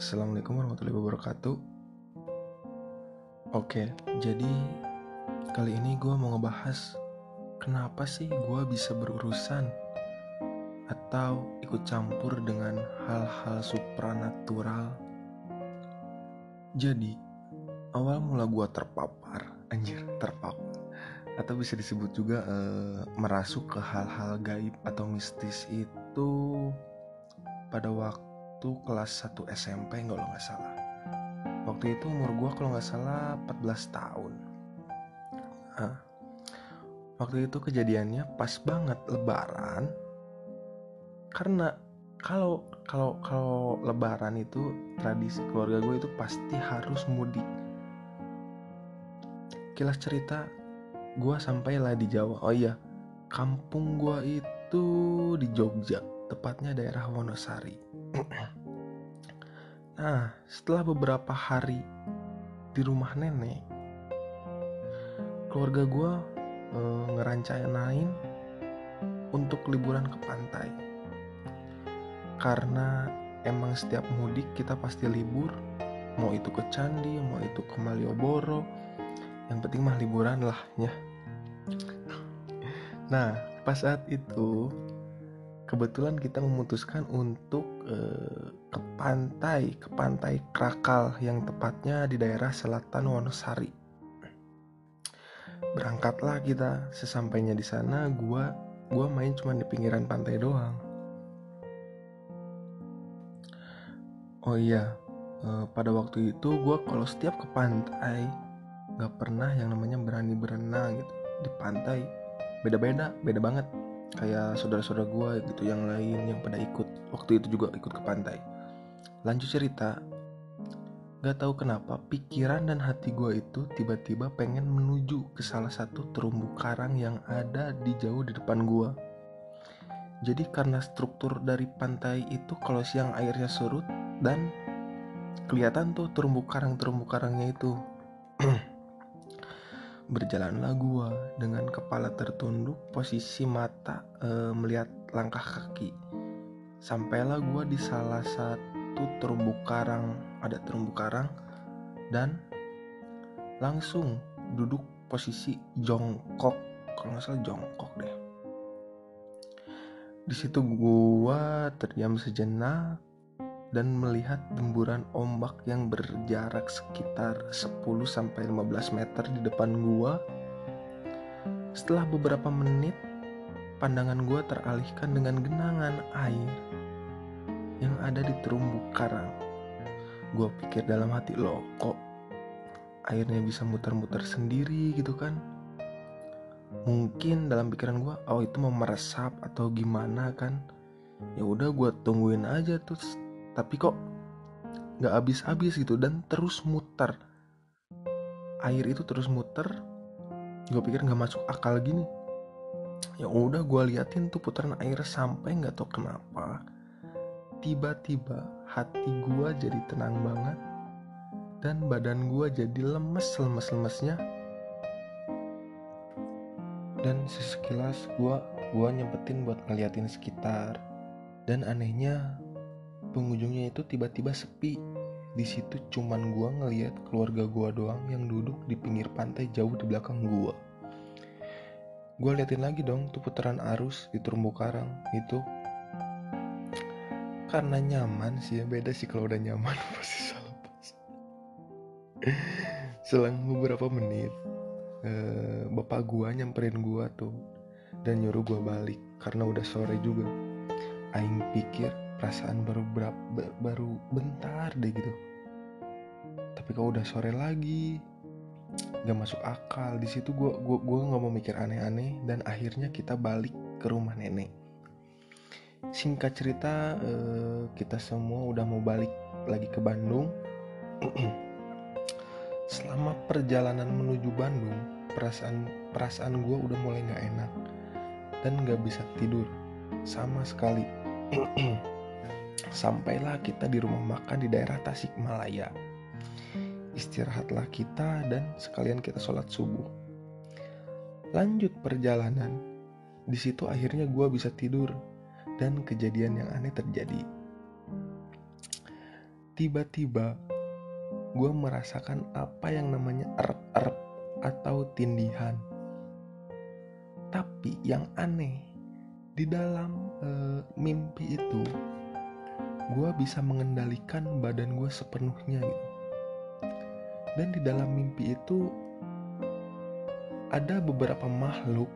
Assalamualaikum warahmatullahi wabarakatuh. Oke, jadi kali ini gue mau ngebahas kenapa sih gue bisa berurusan atau ikut campur dengan hal-hal supranatural. Jadi, awal mula gue terpapar, anjir terpapar, atau bisa disebut juga eh, merasuk ke hal-hal gaib atau mistis itu pada waktu kelas 1 SMP kalau nggak salah. Waktu itu umur gue kalau nggak salah 14 tahun. Nah, waktu itu kejadiannya pas banget lebaran. Karena kalau kalau kalau lebaran itu tradisi keluarga gue itu pasti harus mudik. Kilas cerita, gue sampailah di Jawa. Oh iya, kampung gue itu di Jogja, tepatnya daerah Wonosari. Nah, setelah beberapa hari di rumah nenek, keluarga gue e, ngerancanain untuk liburan ke pantai. Karena emang setiap mudik kita pasti libur, mau itu ke Candi, mau itu ke Malioboro, yang penting mah liburan lah ya. Nah, pas saat itu kebetulan kita memutuskan untuk uh, ke pantai, ke pantai Krakal yang tepatnya di daerah selatan Wonosari. Berangkatlah kita, sesampainya di sana gua gua main cuma di pinggiran pantai doang. Oh iya, uh, pada waktu itu gua kalau setiap ke pantai nggak pernah yang namanya berani berenang gitu di pantai beda-beda beda banget kayak saudara-saudara gue gitu yang lain yang pada ikut. Waktu itu juga ikut ke pantai. Lanjut cerita gak tahu kenapa pikiran dan hati gue itu tiba-tiba pengen menuju ke salah satu terumbu karang yang ada di jauh di depan gue jadi karena struktur dari pantai itu kalau siang airnya surut dan kelihatan tuh terumbu karang terumbu karangnya itu Berjalanlah gua dengan kepala tertunduk, posisi mata e, melihat langkah kaki. Sampailah gua di salah satu terumbu karang, ada terumbu karang, dan langsung duduk posisi jongkok, kalau nggak salah jongkok deh. Di situ gua terdiam sejenak dan melihat demburan ombak yang berjarak sekitar 10-15 meter di depan gua. Setelah beberapa menit, pandangan gua teralihkan dengan genangan air yang ada di terumbu karang. Gua pikir dalam hati, loh kok airnya bisa muter-muter sendiri gitu kan? Mungkin dalam pikiran gua, oh itu mau meresap atau gimana kan? Ya udah gua tungguin aja tuh tapi kok nggak habis-habis gitu dan terus muter. Air itu terus muter gue pikir nggak masuk akal gini. Ya udah gue liatin tuh putaran air sampai nggak tau kenapa tiba-tiba hati gue jadi tenang banget dan badan gue jadi lemes lemes lemesnya. Dan sesekilas gue gue nyempetin buat ngeliatin sekitar. Dan anehnya pengunjungnya itu tiba-tiba sepi. Di situ cuman gua ngeliat keluarga gua doang yang duduk di pinggir pantai jauh di belakang gua. Gua liatin lagi dong tuh putaran arus di terumbu karang itu. Karena nyaman sih ya beda sih kalau udah nyaman pasti salah pas. Selang beberapa menit, eh, bapak gua nyamperin gua tuh dan nyuruh gua balik karena udah sore juga. Aing pikir perasaan baru berapa baru bentar deh gitu. Tapi kalau udah sore lagi gak masuk akal. Di situ gue gua gua nggak mau mikir aneh-aneh dan akhirnya kita balik ke rumah nenek. Singkat cerita eh, kita semua udah mau balik lagi ke Bandung. Selama perjalanan menuju Bandung perasaan perasaan gue udah mulai nggak enak dan nggak bisa tidur sama sekali Sampailah kita di rumah makan di daerah Tasikmalaya. Istirahatlah kita dan sekalian kita sholat subuh. Lanjut perjalanan. Di situ akhirnya gue bisa tidur dan kejadian yang aneh terjadi. tiba-tiba gue merasakan apa yang namanya erep-erep atau tindihan. Tapi yang aneh di dalam e, mimpi itu gue bisa mengendalikan badan gue sepenuhnya gitu. Dan di dalam mimpi itu ada beberapa makhluk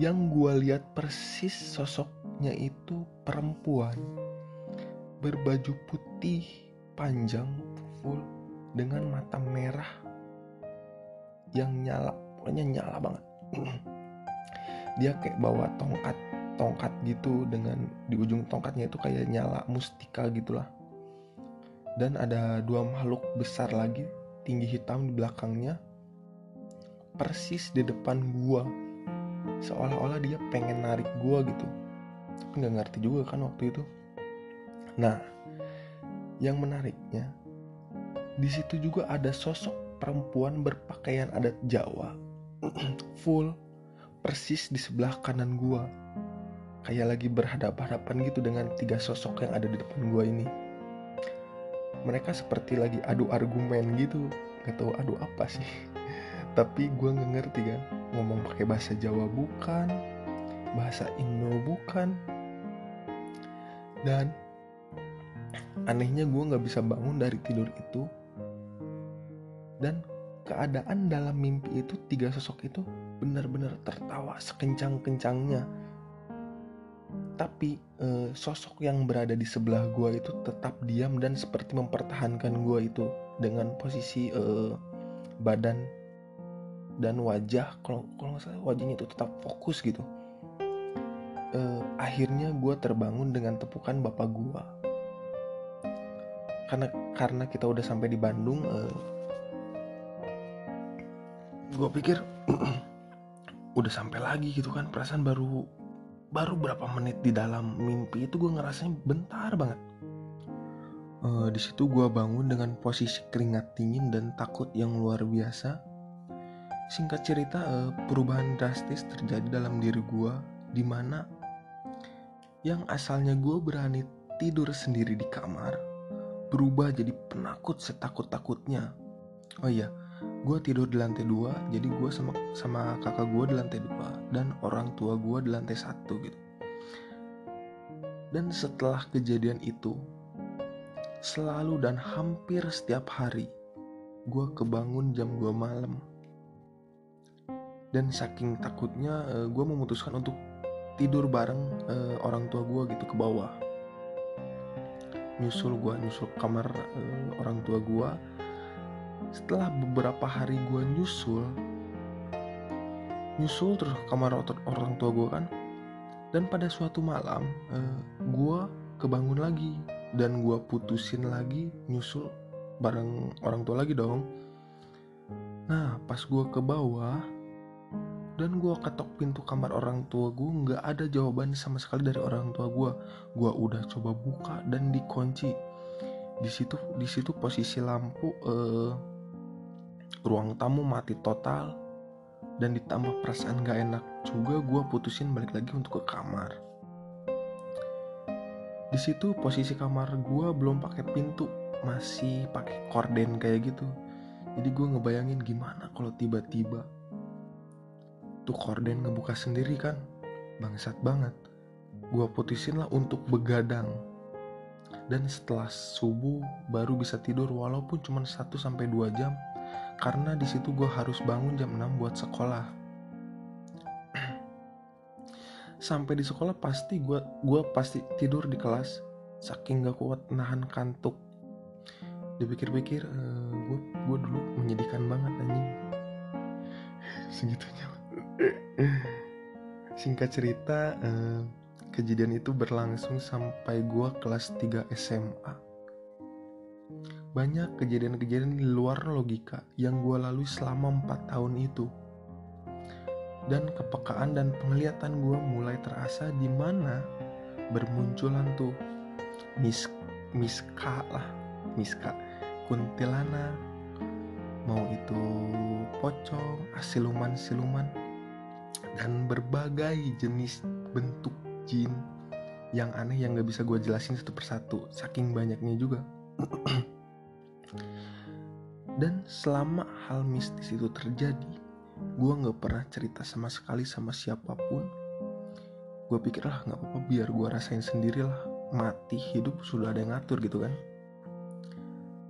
yang gue lihat persis sosoknya itu perempuan berbaju putih panjang full dengan mata merah yang nyala pokoknya nyala banget dia kayak bawa tongkat tongkat gitu dengan di ujung tongkatnya itu kayak nyala mustika gitulah. Dan ada dua makhluk besar lagi tinggi hitam di belakangnya persis di depan gua. Seolah-olah dia pengen narik gue gitu. Tapi nggak ngerti juga kan waktu itu. Nah yang menariknya di situ juga ada sosok perempuan berpakaian adat Jawa full persis di sebelah kanan gua kayak lagi berhadapan-hadapan gitu dengan tiga sosok yang ada di depan gua ini. Mereka seperti lagi adu argumen gitu. Gak tahu adu apa sih. Tapi gue nggak ngerti kan ngomong pakai bahasa Jawa bukan bahasa Indo bukan. Dan anehnya gue nggak bisa bangun dari tidur itu. Dan keadaan dalam mimpi itu tiga sosok itu benar-benar tertawa sekencang-kencangnya tapi e, sosok yang berada di sebelah gue itu tetap diam dan seperti mempertahankan gue itu dengan posisi e, badan dan wajah. Kalau kalau nggak salah wajahnya itu tetap fokus gitu. Uh, akhirnya gue terbangun dengan tepukan bapak gue karena karena kita udah sampai di Bandung eh, gue pikir udah sampai lagi gitu kan. Perasaan baru baru berapa menit di dalam mimpi itu gue ngerasanya bentar banget uh, di situ gue bangun dengan posisi keringat dingin dan takut yang luar biasa Singkat cerita, uh, perubahan drastis terjadi dalam diri gue, di mana yang asalnya gue berani tidur sendiri di kamar, berubah jadi penakut setakut-takutnya. Oh iya, gue tidur di lantai dua, jadi gue sama sama kakak gue di lantai dua dan orang tua gue di lantai satu gitu. Dan setelah kejadian itu, selalu dan hampir setiap hari, gue kebangun jam 2 malam. Dan saking takutnya eh, gue memutuskan untuk tidur bareng uh, orang tua gue gitu ke bawah. Nyusul gue nyusul kamar uh, orang tua gue setelah beberapa hari gue nyusul nyusul terus ke kamar orang tua gue kan. Dan pada suatu malam uh, gue kebangun lagi dan gue putusin lagi nyusul bareng orang tua lagi dong. Nah pas gue ke bawah dan gue ketok pintu kamar orang tua gue nggak ada jawaban sama sekali dari orang tua gue gue udah coba buka dan dikunci. Di situ di situ posisi lampu eh, ruang tamu mati total. Dan ditambah perasaan gak enak juga gue putusin balik lagi untuk ke kamar. Di situ posisi kamar gue belum pakai pintu masih pakai korden kayak gitu. Jadi gue ngebayangin gimana kalau tiba-tiba tuh korden ngebuka sendiri kan? Bangsat banget. Gue putusin lah untuk begadang. Dan setelah subuh baru bisa tidur walaupun cuma 1 sampai 2 jam karena di situ gue harus bangun jam 6 buat sekolah. Sampai di sekolah pasti gue gue pasti tidur di kelas. Saking gak kuat nahan kantuk. Dipikir-pikir uh, gue gue dulu menyedihkan banget anjing. Segitunya. Singkat cerita, eh, kejadian itu berlangsung sampai gua kelas 3 SMA. Banyak kejadian-kejadian di luar logika yang gua lalui selama 4 tahun itu. Dan kepekaan dan penglihatan gua mulai terasa di mana bermunculan tuh mis miska lah, miska, kuntilanak, mau itu pocong, siluman-siluman dan berbagai jenis bentuk jin yang aneh yang gak bisa gue jelasin satu persatu saking banyaknya juga dan selama hal mistis itu terjadi gue nggak pernah cerita sama sekali sama siapa pun. Gue pikir lah nggak apa-apa biar gue rasain sendiri lah mati hidup sudah ada yang ngatur gitu kan.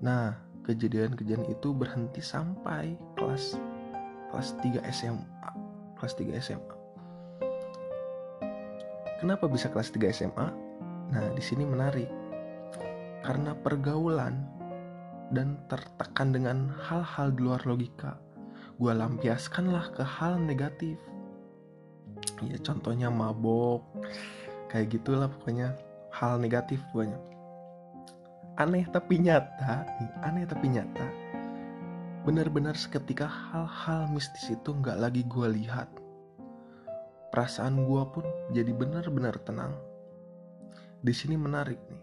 Nah kejadian-kejadian itu berhenti sampai kelas kelas 3 SMA kelas 3 SMA kenapa bisa kelas 3 SMA nah di sini menarik. Karena pergaulan dan tertekan dengan hal-hal di luar logika. Gue lampiaskanlah ke hal negatif. Ya contohnya mabok kayak gitulah pokoknya. Hal negatif banyak aneh tapi nyata nih aneh tapi nyata. Benar-benar seketika hal-hal mistis itu nggak lagi gue lihat. Perasaan gue pun jadi benar-benar tenang. Di sini menarik nih.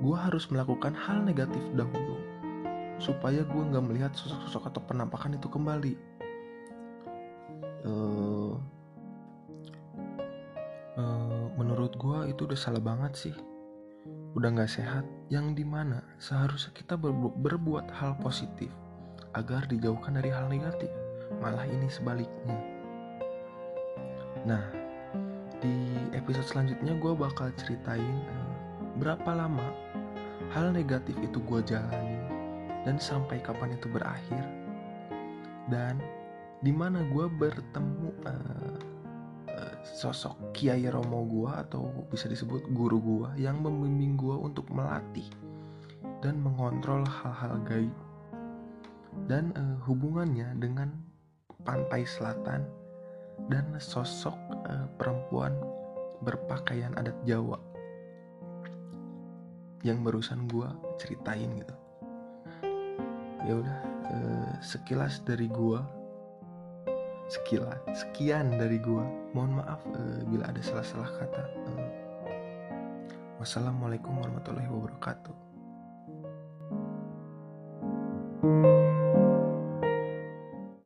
Gue harus melakukan hal negatif dahulu supaya gue nggak melihat sosok-sosok atau penampakan itu kembali. Uh, uh, menurut gue itu udah salah banget sih, udah nggak sehat. Yang di mana seharusnya kita berbu berbuat hal positif agar dijauhkan dari hal negatif. Malah ini sebaliknya. Nah, di episode selanjutnya gue bakal ceritain uh, berapa lama hal negatif itu gue jalani dan sampai kapan itu berakhir? Dan di mana gue bertemu uh, uh, sosok Kiai Romo gue atau bisa disebut guru gue yang membimbing gue untuk melatih dan mengontrol hal-hal gaib. Dan uh, hubungannya dengan pantai selatan dan sosok uh, perempuan berpakaian adat Jawa yang barusan gue ceritain gitu ya udah uh, sekilas dari gua. Sekilas sekian dari gua. Mohon maaf uh, bila ada salah-salah kata. Uh, wassalamualaikum warahmatullahi wabarakatuh